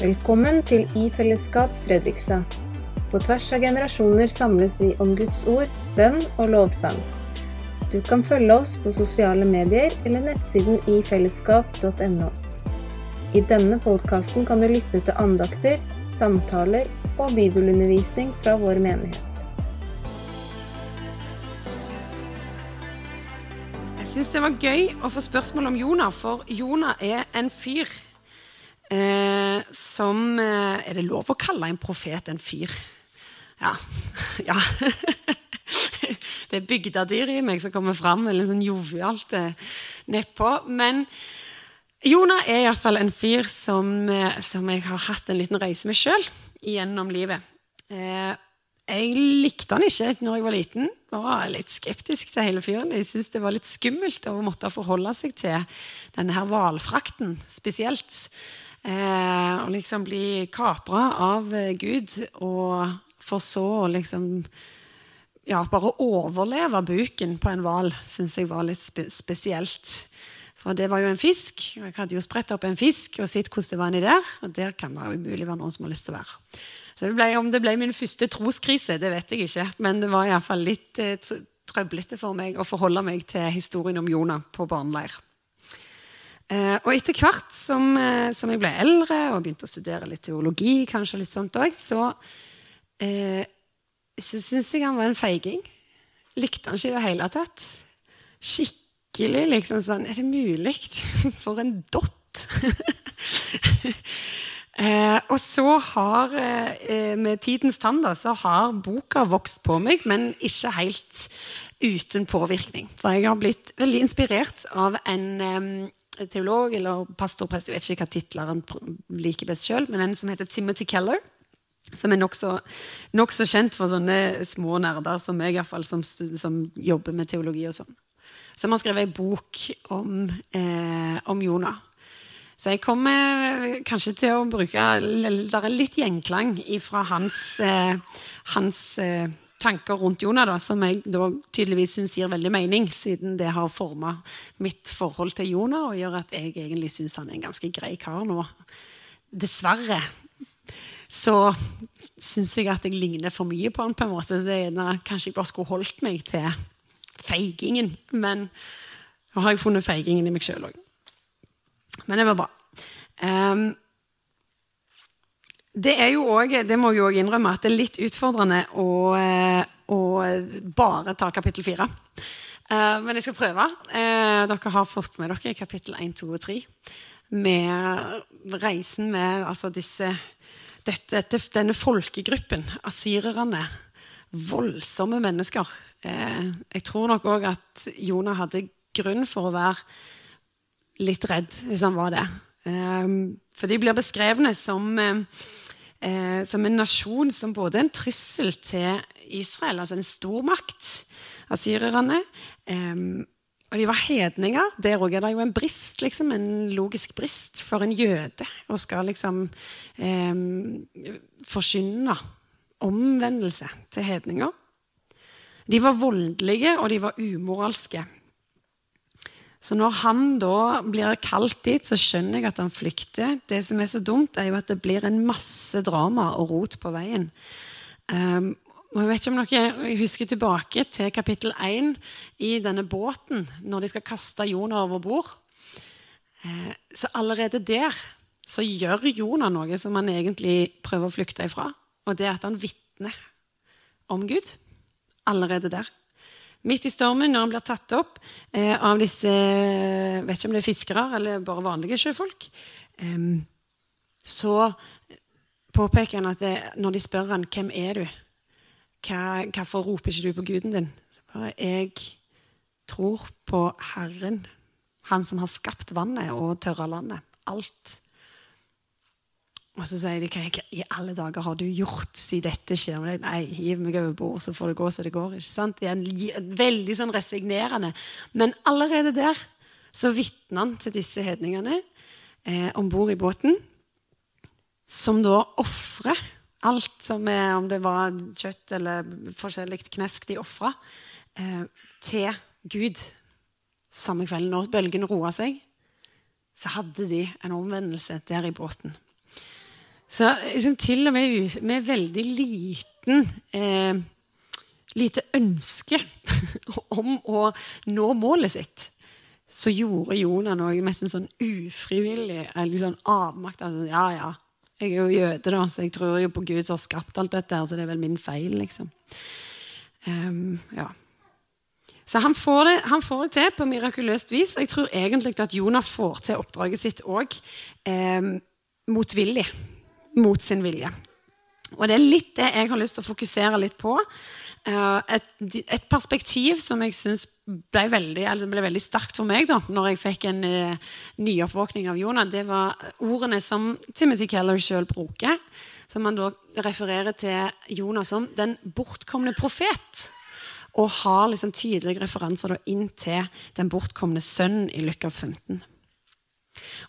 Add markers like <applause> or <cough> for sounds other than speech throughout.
Velkommen til I fellesskap Fredrikstad. På tvers av generasjoner samles vi om Guds ord, bønn og lovsang. Du kan følge oss på sosiale medier eller nettsiden ifellesskap.no. I denne podkasten kan du lytte til andakter, samtaler og bibelundervisning fra vår menighet. Jeg syns det var gøy å få spørsmål om Jonah, for Jonah er en fyr eh, som eh, Er det lov å kalle en profet en fyr? Ja. <laughs> ja. <laughs> det er bygdedyr i meg som kommer fram, eller sånn jovialt eh, nedpå. Men Jonah er iallfall en fyr som, eh, som, jeg har hatt en liten reise med sjøl gjennom livet. Eh, jeg likte han ikke når jeg var liten. Jeg var litt skeptisk til hele fyren. Jeg syntes det var litt skummelt å måtte forholde seg til denne her hvalfrakten spesielt. Eh, og liksom bli kapra av Gud, og for så å liksom ja, bare overleve buken på en hval syns jeg var litt spe spesielt. For det var jo en fisk, og jeg hadde jo spredt opp en fisk og sett hvordan det var inni der. Og der kan det umulig være noen som har lyst til å være. Så det ble, Om det ble min første troskrise, det vet jeg ikke. Men det var iallfall litt eh, trøblete for meg å forholde meg til historien om Jonah på barneleir. Eh, og etter hvert som, eh, som, jeg ble eldre og begynte å studere litt teologi, kanskje litt sånt også, så, eh, syns jeg han var en feiging. Likte han ikke i det hele tatt. Skikkelig liksom sånn Er det mulig? <laughs> For en dott! <laughs> eh, og så har eh, Med tidens tann da, så har boka vokst på meg, men ikke helt uten påvirkning. For jeg har blitt veldig inspirert av en teolog eller pastorprest, jeg vet ikke hva titler han liker best sjøl, men en som heter Timothy Keller. Som er nokså nok så kjent for sånne små nerder som meg, i hvert fall, som, som jobber med teologi og sånn som har skrevet ei bok om, eh, om Jonah. Så jeg kommer kanskje til å bruke Det er litt gjenklang fra hans, eh, hans eh, tanker rundt Jonah, da, som jeg da tydeligvis syns gir veldig mening, siden det har forma mitt forhold til Jonah og gjør at jeg egentlig syns han er en ganske grei kar nå. Dessverre så syns jeg at jeg ligner for mye på han på en måte. Det er, kanskje jeg bare skulle holdt meg til feigingen. Men nå har jeg funnet feigingen i meg sjøl òg. Men det var bra. Um, det er jo også, det må jeg òg innrømme at det er litt utfordrende å, eh, å bare ta kapittel fire. Uh, men jeg skal prøve. Uh, dere har fått med dere kapittel 1, 2 og 3. Med reisen med altså disse, dette, denne folkegruppen, asyrerne. Voldsomme mennesker Eh, jeg tror nok òg at Jonah hadde grunn for å være litt redd, hvis han var det. Eh, for de blir beskrevne som, eh, som en nasjon som både er en trussel til Israel, altså en stormakt, syrerne Og de var hedninger. Der òg er det jo en brist, liksom, en logisk brist for en jøde. Og skal liksom eh, forkynne omvendelse til hedninger. De var voldelige, og de var umoralske. Så når han da blir kalt dit, så skjønner jeg at han flykter. Det som er så dumt, er jo at det blir en masse drama og rot på veien. Um, og jeg vet ikke om dere husker tilbake til kapittel 1 i denne båten, når de skal kaste Jonah over bord. Uh, så allerede der så gjør Jonah noe som han egentlig prøver å flykte ifra. Og det er at han vitner om Gud allerede der. Midt i stormen, når han blir tatt opp eh, av disse vet ikke om det er fiskere eller bare vanlige sjøfolk, eh, så påpeker han at det, når de spør han, hvem er du Hva, hvorfor roper ikke du på guden din? Så bare, jeg tror på Herren, Han som har skapt vannet og tørra landet. Alt. Og så sier de hva i alle dager har du gjort siden dette skjer? Nei, hiv meg over bord, så får det gå så det går. ikke sant? Det er veldig sånn resignerende. Men allerede der så vitner han til disse hedningene eh, om bord i båten, som da ofrer alt som er, om det var kjøtt eller forskjellig knesk de ofra, eh, til Gud samme kvelden. Når bølgene roa seg, så hadde de en omvendelse der i båten. Så liksom, til og med med veldig liten eh, lite ønske <laughs> om å nå målet sitt, så gjorde Jonah noe mest sånn ufrivillig. Litt sånn avmakt. Altså, ja, ja, jeg er jo jøde, da, så jeg tror jo på Gud som har skapt alt dette, så det er vel min feil, liksom. Um, ja. Så han får, det, han får, det, til på mirakuløst vis. Jeg tror egentlig at Jonah får til oppdraget sitt òg um, motvillig. Mot sin vilje. Og det er litt det jeg har lyst til å fokusere litt på. Eh, et, et, perspektiv som jeg syns ble ble veldig sterkt for meg da når jeg fikk en uh, nyoppvåkning av Jonah, det var ordene som Timothy Keller sjøl bruker. Som han da refererer til Jonah som den bortkomne profet. Og har liksom tydelige referanser inn til den bortkomne sønnen i Lukas 15.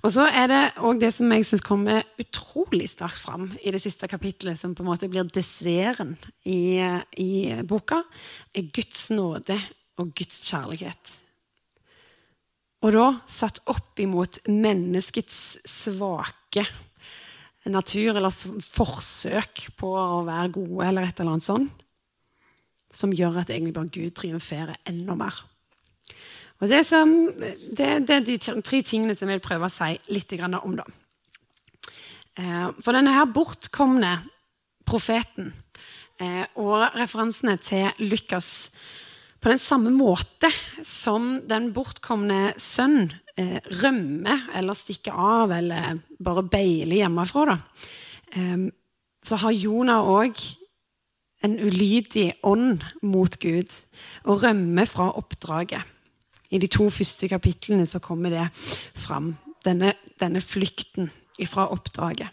Og så er det òg det som jeg syns kommer utrolig sterkt fram i det siste kapittelet, som på en måte blir desserten i, i boka, er Guds nåde og Guds kjærlighet. Og da satt opp imot menneskets svake natur, eller forsøk på å være gode, eller et eller annet sånt, som gjør at egentlig bare Gud triumferer enda mer. Og det, som, det, det, er de tre tingene som jeg vil prøve å si litt om. da. Eh, for denne her bortkomne profeten eh, og referansene til Lukas på den samme måte som den bortkomne sønn eh, rømmer eller stikker av eller bare beiler hjemmefra, da, så har Jonah òg en ulydig ånd mot Gud og rømmer fra oppdraget. I de to første kapitlene så kommer det fram, denne, denne flykten fra oppdraget.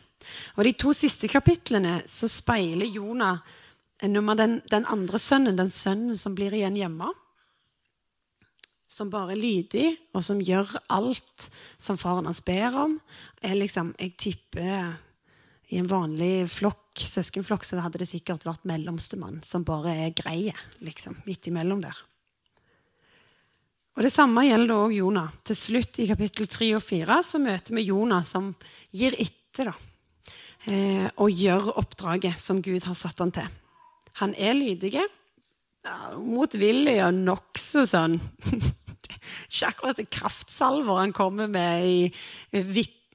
Og De to siste kapitlene så speiler Jonah den, den andre sønnen, den sønnen som blir igjen hjemme. Som bare er lydig, og som gjør alt som faren hans ber om. Jeg, liksom, jeg tipper i en vanlig flokk, søskenflokk så hadde det sikkert vært mellomstemann, som bare er greie liksom, midt imellom der. Og Det samme gjelder òg Jonah. Til slutt i kapittel 3 og 4 så møter vi Jonah som gir etter da, eh, og gjør oppdraget som Gud har satt han til. Han er lydig, motvillig og nokså sånn <laughs> Ikke akkurat kraftsalver han kommer med i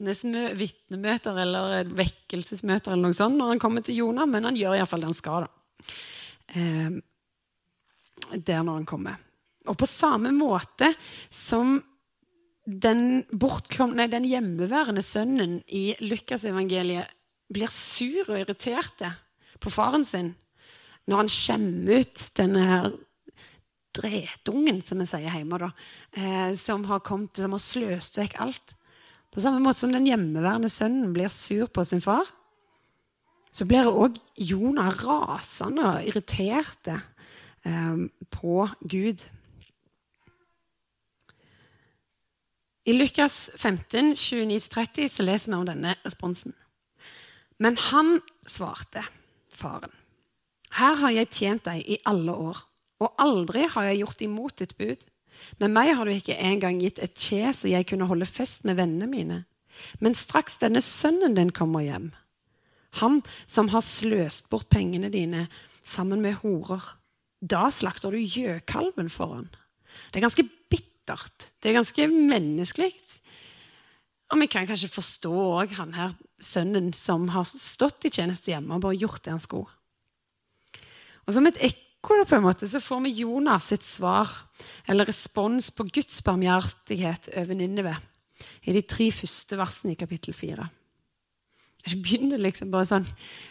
vitnemøter eller vekkelsesmøter eller noe sånt når han kommer til Jonah, men han gjør iallfall det han skal. da. Eh, der når han kommer. Og på samme måte som den, bortkomne, den hjemmeværende sønnen i Lukasevangeliet blir sur og irritert på faren sin når han skjemmer ut denne her dretungen, som vi sier hjemme, da, eh, som har kommet, som har sløst vekk alt. På samme måte som den hjemmeværende sønnen blir sur på sin far, så blir òg Jonah rasende og irritert eh, på Gud. I Lukas 15, 29-30 så leser vi om denne responsen. Men han svarte faren. Her har jeg tjent deg i alle år, og aldri har jeg gjort imot ditt bud. Med meg har du ikke engang gitt et kje så jeg kunne holde fest med vennene mine. Men straks denne sønnen din kommer hjem, han som har sløst bort pengene dine sammen med horer, da slakter du gjøkalven for han. Det er ganske bittert bittert. Det er ganske menneskelig. Og vi kan kanskje forstå òg han her sønnen som har stått i tjeneste hjemme og bare gjort det han skulle. Og som et ekko på en måte, så får vi Jonas sitt svar, eller respons på Guds barmhjertighet over Ninneve, i de tre første versene i kapittel fire. Jeg begynner liksom bare sånn,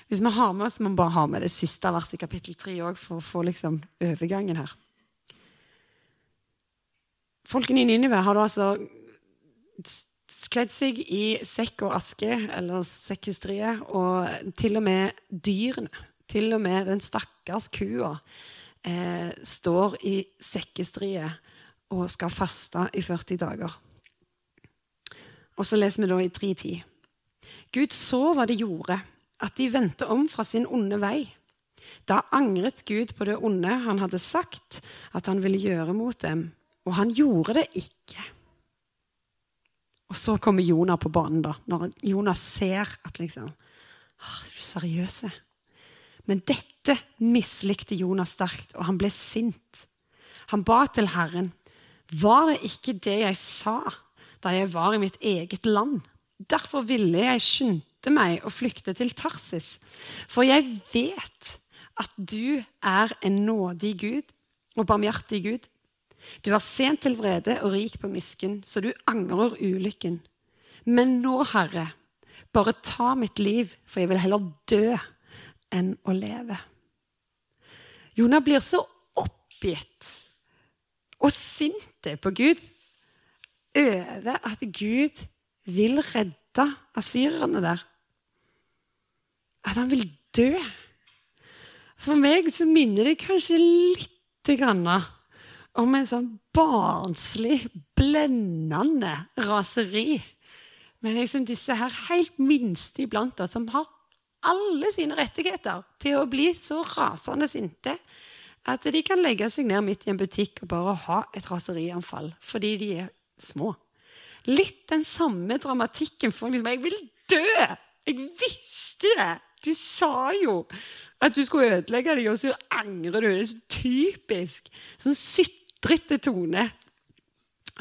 Hvis vi har med oss, må vi bare ha med det siste verset i kapittel tre òg, for å få liksom overgangen her. Folkene i Ninive har da altså kledd seg i sekk og aske, eller sekkestrie, og til og med dyrene, til og med den stakkars kua, eh, står i sekkestrie og skal faste i 40 dager. Og så leser vi da i 3.10. Gud så hva de gjorde, at de vendte om fra sin onde vei. Da angret Gud på det onde han hadde sagt at han ville gjøre mot dem og han gjorde det ikke. Og så kommer Jonah på banen, da, når Jonah ser at liksom, Er du seriøse? Men dette mislikte Jonas sterkt, og han ble sint. Han ba til Herren. Var det ikke det jeg sa da jeg var i mitt eget land? Derfor ville jeg skynde meg å flykte til Tarsis. For jeg vet at du er en nådig Gud og barmhjertig Gud. Du er sent til vrede og rik på misken, så du angrer ulykken. Men nå, Herre, bare ta mitt liv, for jeg vil heller dø enn å leve. Jonah blir så oppgitt og sint på Gud over at Gud vil redde asyrerne der. At han vil dø. For meg så minner det kanskje litt grann om en sånn barnslig, blendende raseri. Men liksom disse her helt minste iblant oss, som har alle sine rettigheter til å bli så rasende sinte at de kan legge seg ned midt i en butikk og bare ha et raserianfall fordi de er små. Litt den samme dramatikken for liksom Jeg vil dø! Jeg visste det! Du sa jo at du skulle ødelegge dem, og så angrer du. Det er så typisk. Sånn sutrete tone.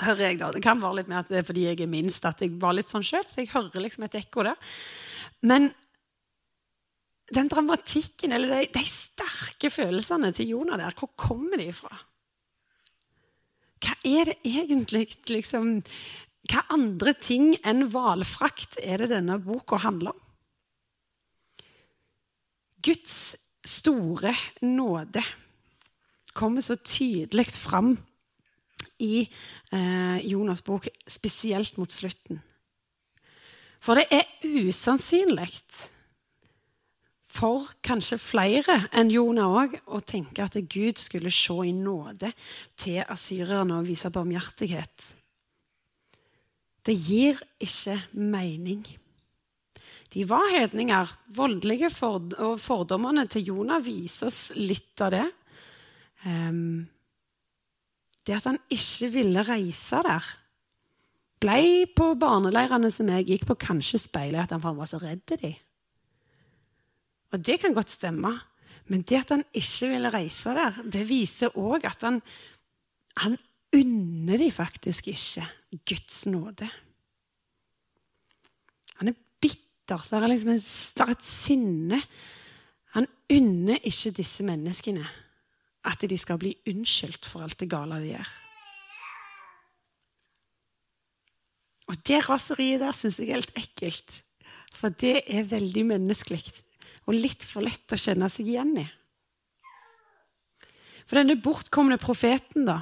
Hører jeg da. Det kan være litt mer at det er fordi jeg er minst at jeg var litt sånn sjøl, så jeg hører liksom et ekko der. Men den dramatikken, eller de, de sterke følelsene til Jonah der, hvor kommer de fra? Hva er det egentlig liksom, Hva andre ting enn hvalfrakt er det denne boka handler om? Guds store nåde kommer så tydelig fram i eh, Jonas' bok, spesielt mot slutten. For det er usannsynlig for kanskje flere enn Jonah òg å tenke at Gud skulle se i nåde til asyrerne og vise barmhjertighet. Det gir ikke mening. De var hedninger. Voldelige ford og fordommene til Jonah viser oss litt av det. Um, det at han ikke ville reise der, ble på barneleirene som jeg gikk på, kanskje speilet at han var så redd de. Og det kan godt stemme, men det at han ikke ville reise der, det viser òg at han, han unner de faktisk ikke Guds nåde. Han er bitter. Det er liksom et sinne. Han unner ikke disse menneskene at de skal bli unnskyldt for alt det gale de gjør. Og det raseriet der syns jeg er helt ekkelt. For det er veldig menneskelig og litt for lett å kjenne seg igjen i. For denne bortkomne profeten da,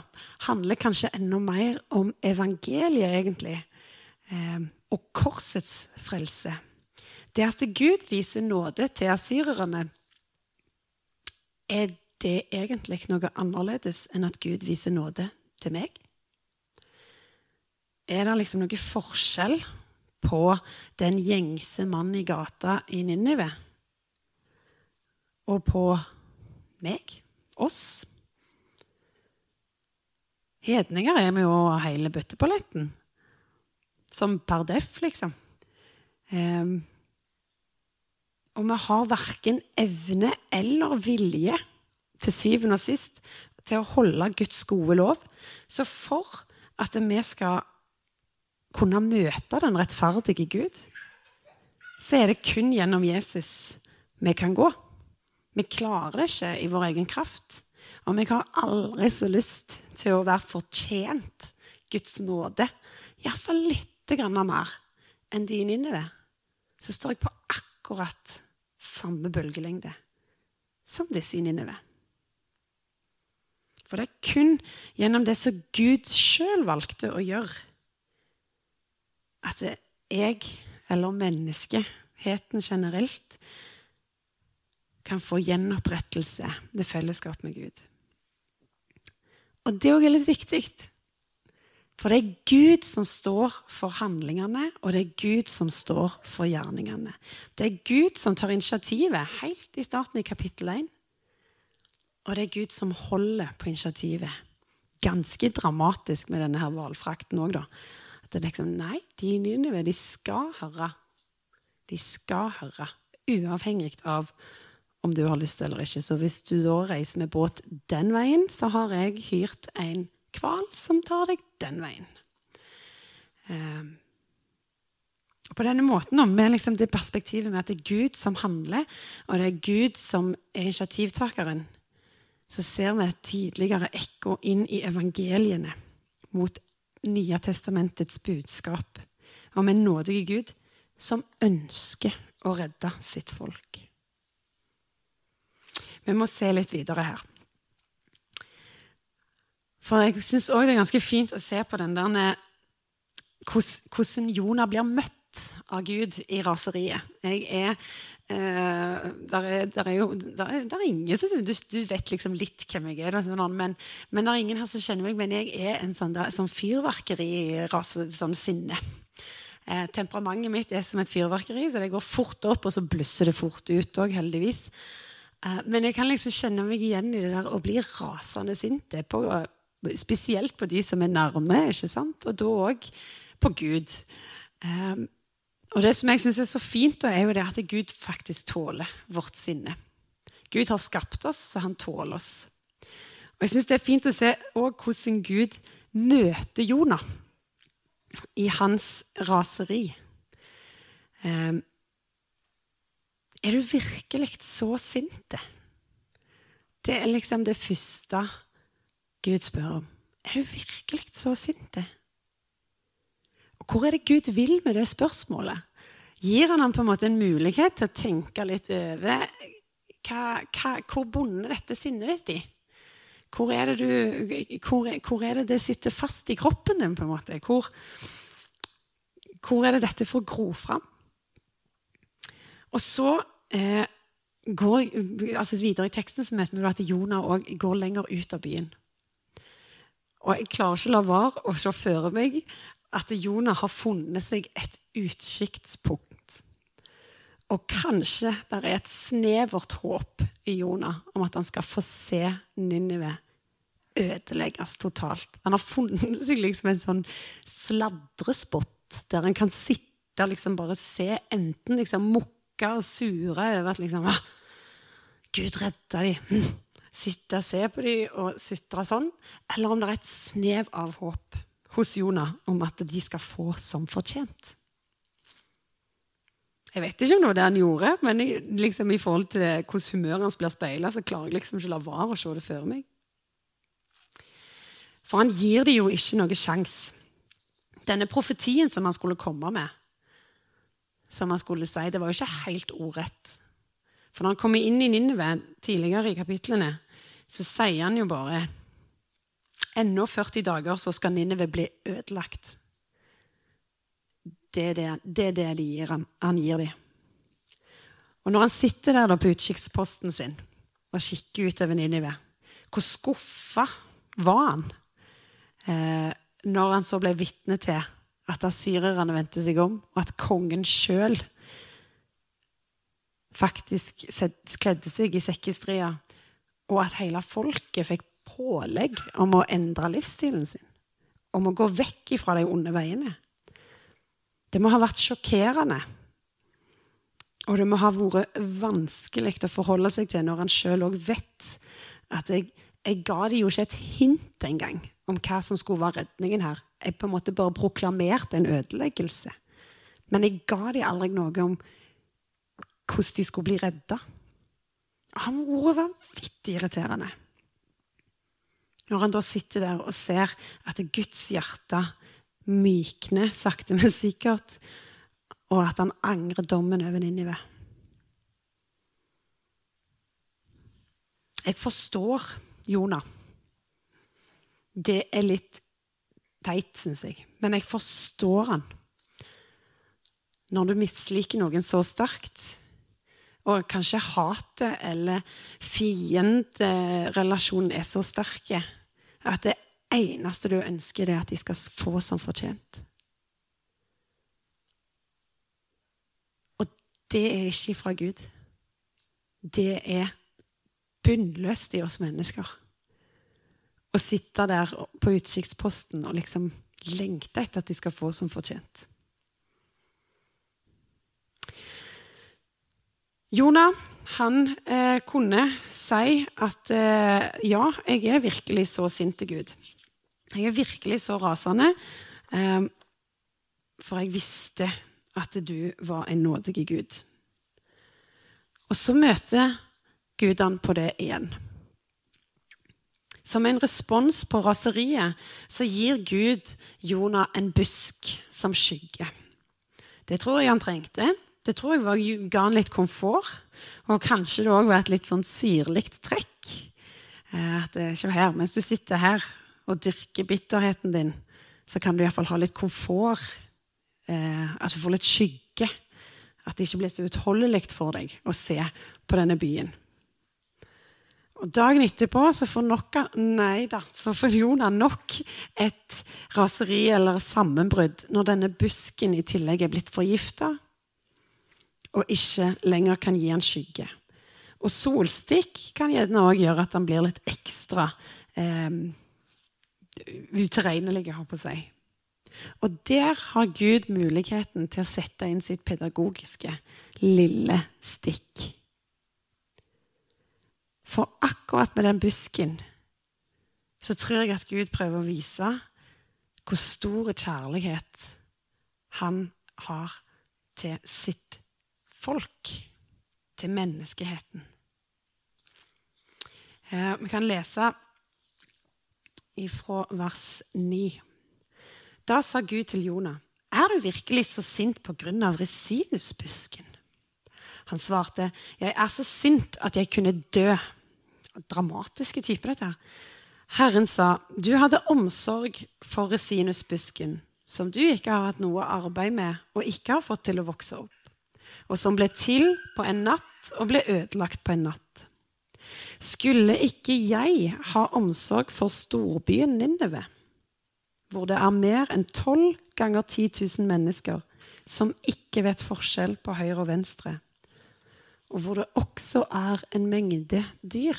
handler kanskje enda mer om evangeliet, egentlig, eh, og korsets frelse. Det at Gud viser nåde til asyrerne, er det egentlig noe annerledes enn at Gud viser nåde til meg? Er det liksom noe forskjell på den gjengse mannen i gata i Ninive og på meg, oss? Hedninger er vi jo hele bøtteballetten. Som per def, liksom. Um, og vi har verken evne eller vilje til syvende og sist til å holde Guds gode lov. Så for at vi skal kunne møte den rettferdige Gud, så er det kun gjennom Jesus vi kan gå. Vi klarer det ikke i vår egen kraft. Og vi har aldri så lyst til å være fortjent Guds nåde. Iallfall litt mer enn de inne ved. Så står jeg på akkurat samme bølgelengde som disse inne Ninive. For det er kun gjennom det som Gud sjøl valgte å gjøre, at jeg, eller menneskeheten generelt, kan få gjenopprettelse ved fellesskap med Gud. Og det òg er litt viktig. For det er Gud som står for handlingene, og det er Gud som står for gjerningene. Det er Gud som tar initiativet helt i starten i kapittel 1. Og det er Gud som holder på initiativet. Ganske dramatisk med denne her hvalfrakten òg, da. At det liksom Nei, de i Ninive, de skal høre. De skal høre. uavhengig av om du har lyst eller ikke. Så hvis du da reiser med båt den veien, så har jeg hyrt en hval som tar deg den veien. Eh, på denne måten, med liksom det perspektivet med at det er Gud som handler, og det er Gud som er initiativtakeren, så ser vi et tydeligere ekko inn i evangeliene mot Nye testamentets budskap om en nådig Gud som ønsker å redde sitt folk. Vi må se litt videre her. For jeg syns òg det er ganske fint å se på den der hvordan Jonah blir møtt av Gud i raseriet. Jeg er eh, der, er, der er jo der er, der er ingen som du, du, vet liksom litt hvem jeg er, sånn, men, men det er ingen her som kjenner meg. Men jeg er en sånn, der, sånn fyrverkeri, rase, sånn sinne. Uh, temperamentet mitt er som et fyrverkeri, så det går fort opp, og så blusser det fort ut òg, heldigvis. Uh, men jeg kan liksom kjenne meg igjen i det der å bli rasende sint. Spesielt på de som er nærme, ikke sant? og da òg på Gud. Um, og Det som jeg synes er så fint, er jo det at Gud faktisk tåler vårt sinne. Gud har skapt oss, så han tåler oss. Og Jeg synes det er fint å se hvordan Gud møter Jonah i hans raseri. Um, er du virkelig så sint? Det er liksom det første Gud spør om. Er du virkelig så sint? Hvor er det Gud vil med det spørsmålet? Gir han ham på en måte en mulighet til å tenke litt over hva, hva, hvor bonder dette sinnet ditt i? Hvor er, du, hvor, hvor er det det sitter fast i kroppen din? på en måte? Hvor, hvor er det dette får gro fram? Og så eh, går, altså Videre i teksten så møter vi at Jonah òg går lenger ut av byen. Og jeg klarer ikke å la være å se føre meg at Jonah har funnet seg et utkiktspunkt. Og kanskje det er et snevert håp i Jonah om at han skal få se Ninive ødelegges totalt. Han har funnet <laughs> seg liksom en sånn sladrespott der han kan sitte og liksom bare se enten liksom mukke og sure over at liksom, ah, Gud redda. <laughs> Hm. Sitte og se på de og sutre sånn. Eller om det er et snev av håp hos Jonah om at de skal få som fortjent. Jeg vet ikke om det var det han gjorde, men liksom i forhold til hvordan humøret hans blir speila, så klarer jeg liksom ikke å la være å se det før meg. For han gir dem jo ikke noe sjans. Denne profetien som han skulle komme med, som han skulle si, det var jo ikke helt ordrett. For når han kommer inn i Ninive tidligere i kapitlene, så sier han jo bare Ennå 40 dager så skal Ninive bli ødelagt. Det er det, det, er det de gir han, han gir dem. Og når han sitter der på utkikksposten sin og kikker utover Ninive, hvor skuffa var han eh, når han så ble vitne til at asyrerne vendte seg om, og at kongen sjøl faktisk kledde seg i sekkestria, og at hele folket fikk pålegg om å endre livsstilen sin. Om å gå vekk fra de onde veiene. Det må ha vært sjokkerende. Og det må ha vært vanskelig å forholde seg til når han sjøl òg vet at jeg, jeg ga dem jo ikke et hint engang om hva som skulle være redningen her. Jeg på en måte bare proklamerte en ødeleggelse. Men jeg ga dem aldri noe om hvordan de skulle bli redda. Han vært vanvittig irriterende. Når han da sitter der og ser at Guds hjerte mykner sakte, <laughs> men sikkert, og at han angrer dommen over Ninive. Jeg forstår Jonah. Det er litt teit, syns jeg, men jeg forstår han. Når du misliker noen så sterkt, og kanskje hatet eller fienderelasjonen er så sterke at det eneste du ønsker, er at de skal få som fortjent. Og det er ikke fra Gud. Det er bunnløst i oss mennesker. Å sitte der på utkikksposten og liksom lengte etter at de skal få som fortjent. Jonah han eh, kunne si at eh, ja, jeg er virkelig så sint til Gud. Jeg er virkelig så rasende, eh, for jeg visste at du var en nådig Gud. Og så møter Gud han på det igjen. Som en respons på raseriet så gir Gud Jonah en busk som skygge. Det tror jeg han trengte. Det tror jeg var, ga han litt komfort. Og kanskje det òg var et litt sånn syrlig trekk. Eh, at det ikke her, Mens du sitter her og dyrker bitterheten din, så kan du iallfall ha litt komfort. Eh, at du får litt skygge. At det ikke blir så utholdelig for deg å se på denne byen. Og Dagen etterpå så får, nok, nei da, så får Jonah nok et raseri eller sammenbrudd når denne busken i tillegg er blitt forgifta og ikke lenger kan gi han skygge. Og solstikk kan gjerne òg gjøre at han blir litt ekstra eh, utilregnelig, holdt på å si. Og der har Gud muligheten til å sette inn sitt pedagogiske lille stikk. For akkurat med den busken så tror jeg at Gud prøver å vise hvor stor kjærlighet han har til sitt folk, til menneskeheten. Eh, vi kan lese fra vers 9. Da sa Gud til Jonah, 'Er du virkelig så sint på grunn av resinusbusken?' Han svarte, 'Jeg er så sint at jeg kunne dø.' dramatiske type, dette her. Herren sa, 'Du hadde omsorg for resinusbusken, som du ikke har hatt noe arbeid med og ikke har fått til å vokse opp, og som ble til på en natt og ble ødelagt på en natt.' Skulle ikke jeg ha omsorg for storbyen Ninneve, hvor det er mer enn tolv ganger 10 000 mennesker som ikke vet forskjell på høyre og venstre, og hvor det også er en mengde dyr?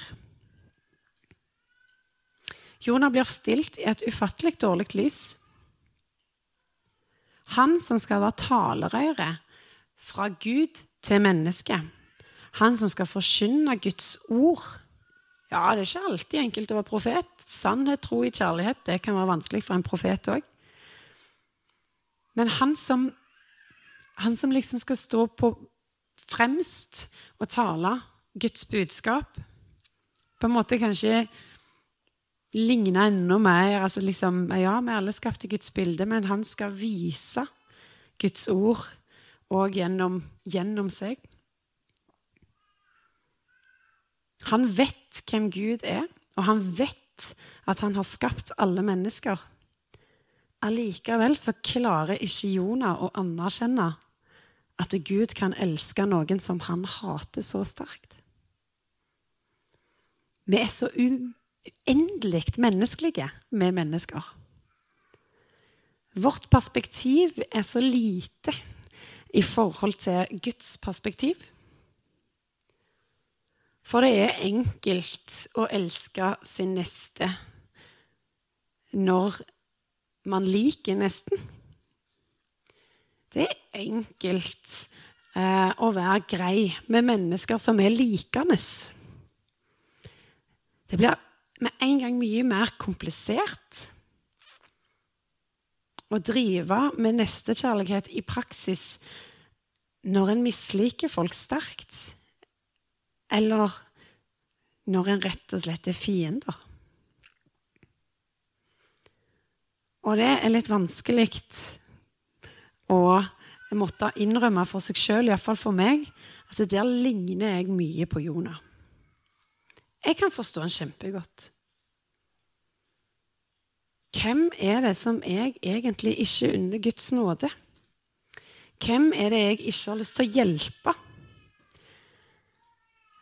Jonah blir stilt i et ufattelig dårlig lys. Han som skal være talerøret fra Gud til mennesket. Han som skal forkynne Guds ord. Ja, det er ikke alltid enkelt å være profet. Sannhet, tro i kjærlighet, det kan være vanskelig for en profet òg. Men han som, han som liksom skal stå på fremst og tale Guds budskap På en måte kanskje ligne enda mer. Altså liksom, ja, vi er alle skapt i Guds bilde, men han skal vise Guds ord og gjennom, gjennom seg. Han vet hvem Gud er, og han vet at han har skapt alle mennesker. Allikevel så klarer ikke Jonah å anerkjenne at Gud kan elske noen som han hater så sterkt. Vi er så uendelig menneskelige med mennesker. Vårt perspektiv er så lite i forhold til Guds perspektiv. For det er enkelt å elske sin neste når man liker nesten. Det er enkelt eh, å være grei med mennesker som er likende. Det blir med en gang mye mer komplisert å drive med nestekjærlighet i praksis når en misliker folk sterkt, eller når en rett og slett er fiender. Og det er litt vanskelig å måtte innrømme for seg sjøl, iallfall for meg, at der ligner jeg mye på Jonah. Jeg kan forstå han kjempegodt. Hvem er det som jeg egentlig ikke unner Guds nåde? Hvem er det jeg ikke har lyst til å hjelpe?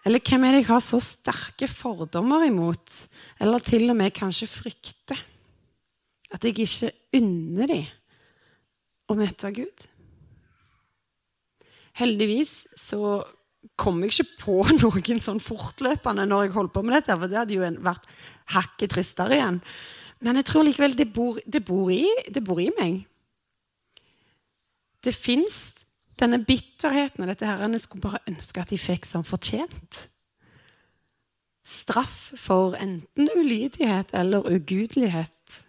Eller hvem er det jeg har så sterke fordommer imot, eller til og med kanskje frykter? At jeg ikke unner dem å møte Gud. Heldigvis så kom jeg ikke på <laughs> noen sånn fortløpende når jeg holdt på med dette, for det hadde jo vært hakket tristere igjen. Men jeg tror likevel det bor, det bor, i, det bor i meg. Det fins Denne bitterheten og dette herrene skulle bare ønske at de fikk som fortjent. Straff for enten ulydighet eller ugudelighet.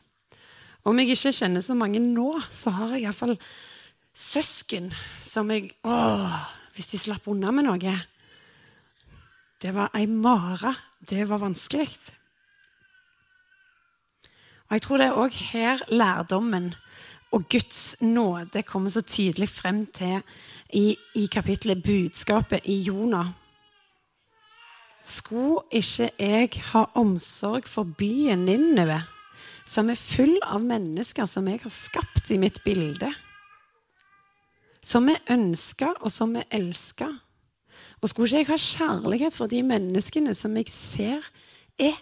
Om jeg ikke kjenner så mange nå, så har jeg iallfall søsken som jeg Åh, hvis de slapp unna med noe Det var ei mare. Det var vanskelig. Og Jeg tror det er òg her lærdommen og Guds nåde kommer så tydelig frem til i, i kapittelet budskapet i Jonah. Skulle ikke jeg ha omsorg for byen Ninneve, som er full av mennesker som jeg har skapt i mitt bilde? Som er ønska, og som er elska? Og skulle ikke jeg ha kjærlighet for de menneskene som jeg ser er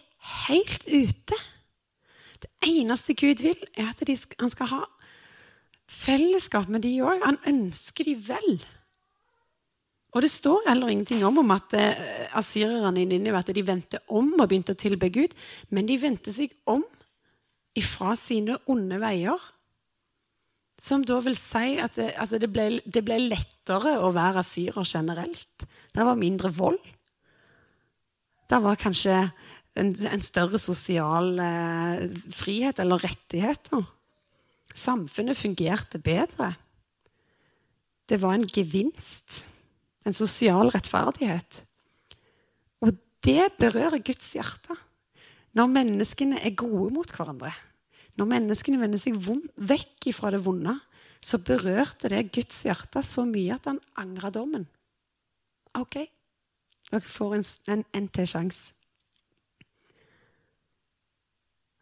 helt ute? Det eneste Gud vil, er at de, han skal ha fellesskap med de òg. Han ønsker de vel. Og det står heller ingenting om, om at eh, asyrerne i Ninive at de vendte om og begynte å tilbe Gud, men de vendte seg om ifra sine onde veier. Som da vil si at det, altså det, ble, det ble, lettere å være asyrer generelt. Det var mindre vold. Det var kanskje en, en større sosial eh, frihet eller rettigheter. Samfunnet fungerte bedre. Det var en gevinst. En sosial rettferdighet. Og det berører Guds hjerte. Når menneskene er gode mot hverandre, når menneskene vender seg vekk fra det vonde, så berørte det Guds hjerte så mye at han angra dommen. OK, dere får en, en, en til sjanse.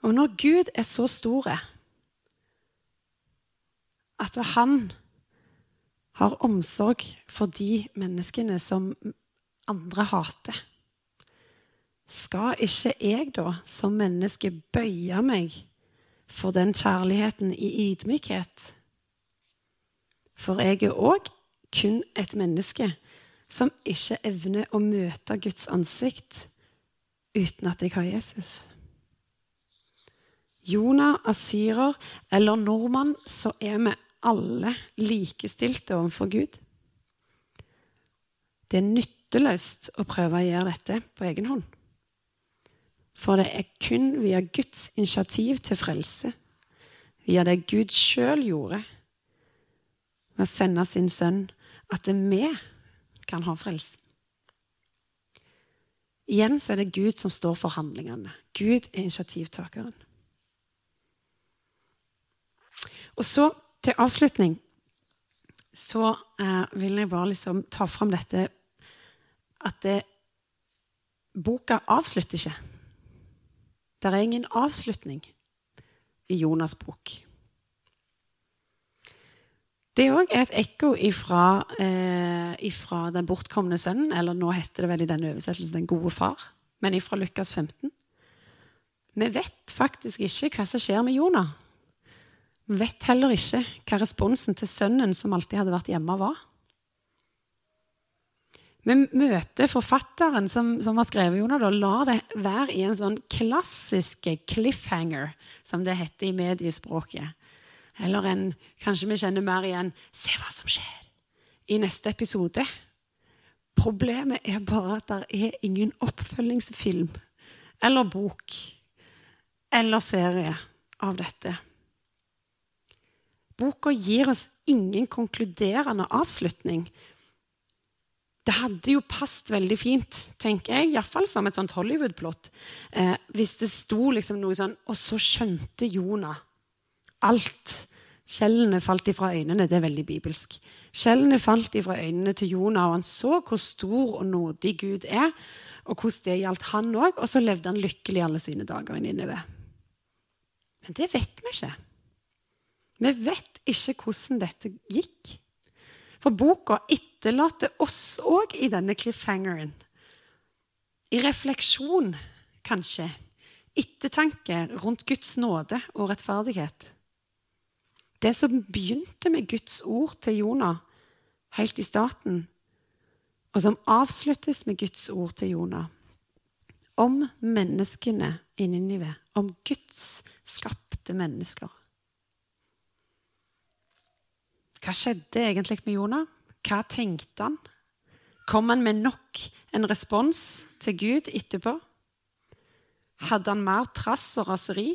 Og når Gud er så stor at han har omsorg for de menneskene som andre hater, skal ikke jeg da som menneske bøye meg for den kjærligheten i ydmykhet? For jeg er òg kun et menneske som ikke evner å møte Guds ansikt uten at jeg har Jesus. Jonah, asyrer eller nordmann, så er vi alle likestilte overfor Gud. Det er nytteløst å prøve å gjøre dette på egen hånd. For det er kun via Guds initiativ til frelse, via det Gud sjøl gjorde ved å sende sin sønn, at det vi kan ha frelsen. Igjen så er det Gud som står for handlingene. Gud er initiativtakeren. Og så, til avslutning, så eh, vil jeg bare liksom ta fram dette at det, boka avslutter ikke. Det er ingen avslutning i Jonas' bok. Det òg er et ekko ifra, eh, ifra, den bortkomne sønnen, eller nå heter det vel i denne oversettelsen 'Den gode far', men ifra Lukas 15. Vi vet faktisk ikke hva som skjer med Jonah vet heller ikke hva responsen til sønnen som alltid hadde vært hjemme, var. Vi møter forfatteren som, som har skrevet Jonah, og lar det være i en sånn klassisk cliffhanger, som det heter i mediespråket. Eller en Kanskje vi kjenner mer igjen 'Se hva som skjer' i neste episode. Problemet er bare at det er ingen oppfølgingsfilm eller bok eller serie av dette. Boka gir oss ingen konkluderende avslutning. Det hadde jo passet veldig fint, tenker jeg, iallfall som et sånt Hollywood-plott, eh, hvis det sto liksom noe sånn Og så skjønte Jonah alt. Skjellene falt ifra øynene. Det er veldig bibelsk. Skjellene falt ifra øynene til Jonah, og han så hvor stor og nådig Gud er, og hvordan det gjaldt han òg, og så levde han lykkelig alle sine dager i ved. Men det vet vi ikke. Vi vet ikke hvordan dette gikk. For boka etterlater oss òg i denne cliffhangeren. I refleksjon, kanskje. Ettertanke rundt Guds nåde og rettferdighet. Det som begynte med Guds ord til Jonah helt i starten, og som avsluttes med Guds ord til Jonah. Om menneskene i Ninive. Om Guds skapte mennesker. Hva skjedde egentlig med Jonah? Hva tenkte han? Kom han med nok en respons til Gud etterpå? Hadde han mer trass og raseri?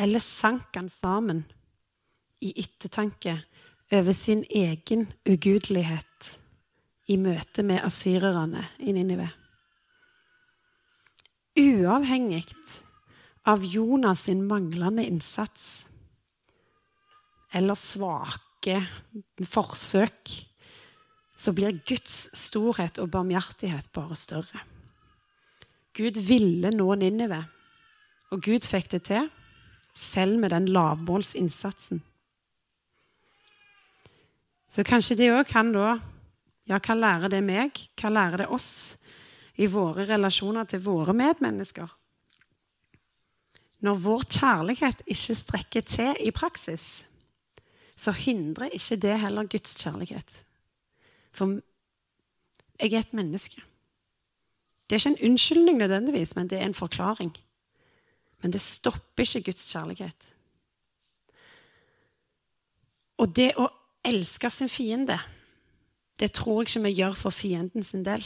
Eller sank han sammen i ettertanke over sin egen ugudelighet i møte med asyrerne i Ninive? Uavhengig av Jonas sin manglende innsats eller svake forsøk, så blir Guds storhet og barmhjertighet bare større. Gud ville nå Ninive, og Gud fikk det til, selv med den lavmålsinnsatsen. Så kanskje det òg kan da Ja, hva lærer det meg? Hva lærer det oss i våre relasjoner til våre medmennesker? Når vår kjærlighet ikke strekker til i praksis, så hindrer ikke det heller Guds kjærlighet. For jeg er et menneske. Det er ikke en unnskyldning nødvendigvis, men det er en forklaring. Men det stopper ikke Guds kjærlighet. Og det å elske sin fiende, det tror jeg ikke vi gjør for fienden sin del.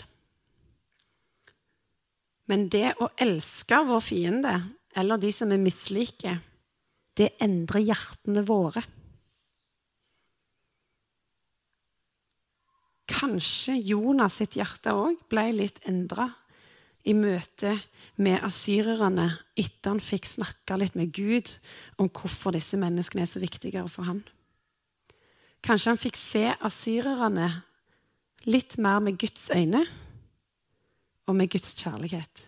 Men det å elske vår fiende, eller de som vi misliker, det endrer hjertene våre. Kanskje Jonas sitt hjerte òg ble litt endra i møte med asyrerne etter han fikk snakka litt med Gud om hvorfor disse menneskene er så viktigere for han. Kanskje han fikk se asyrerne litt mer med Guds øyne og med Guds kjærlighet.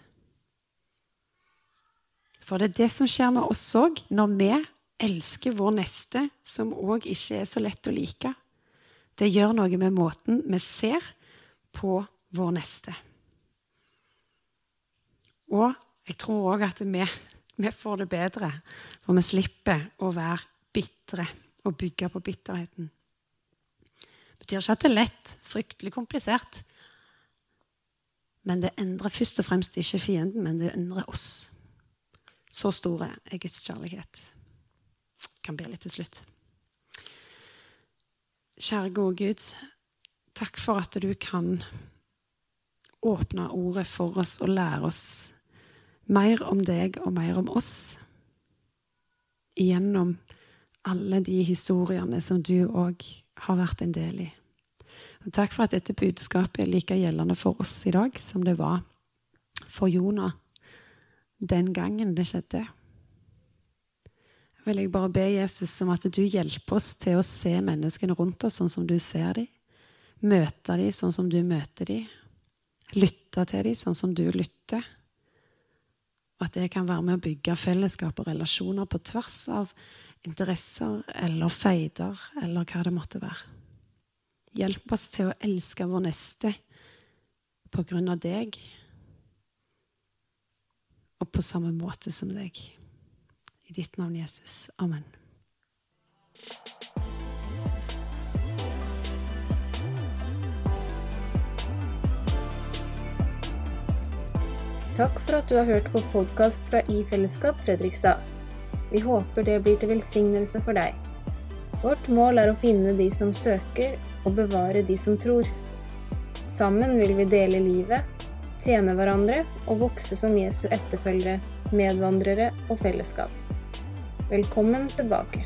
For det er det som skjer med oss òg når vi elsker vår neste, som òg ikke er så lett å like. Det gjør noe med måten vi ser på vår neste. Og jeg tror òg at vi, vi, får det bedre, for vi slipper å være bitre og bygge på bitterheten. Det betyr ikke at det er lett, fryktelig komplisert. Men det endrer først og fremst ikke fienden, men det endrer oss. Så store er Guds kjærlighet. Jeg kan be litt til slutt. Kjære gode Gud, takk for at du kan åpne ordet for oss og lære oss mer om deg og mer om oss gjennom alle de historiene som du òg har vært en del i. Og takk for at dette budskapet er like gjeldende for oss i dag som det var for Jonah den gangen det skjedde vil jeg bare be Jesus om at du hjelper oss til å se menneskene rundt oss sånn som du ser dem. Møte dem sånn som du møter dem. Lytte til dem sånn som du lytter. Og at det kan være med å bygge fellesskap og relasjoner på tvers av interesser eller feider eller hva det måtte være. Hjelp oss til å elske vår neste på grunn av deg og på samme måte som deg. I ditt navn, Jesus. Amen. Takk for at du har hørt på podkast fra I Fellesskap Fredrikstad. Vi håper det blir til velsignelse for deg. Vårt mål er å finne de som søker, og bevare de som tror. Sammen vil vi dele livet, tjene hverandre og vokse som Jesu etterfølgere, medvandrere og fellesskap. Velkommen tilbake.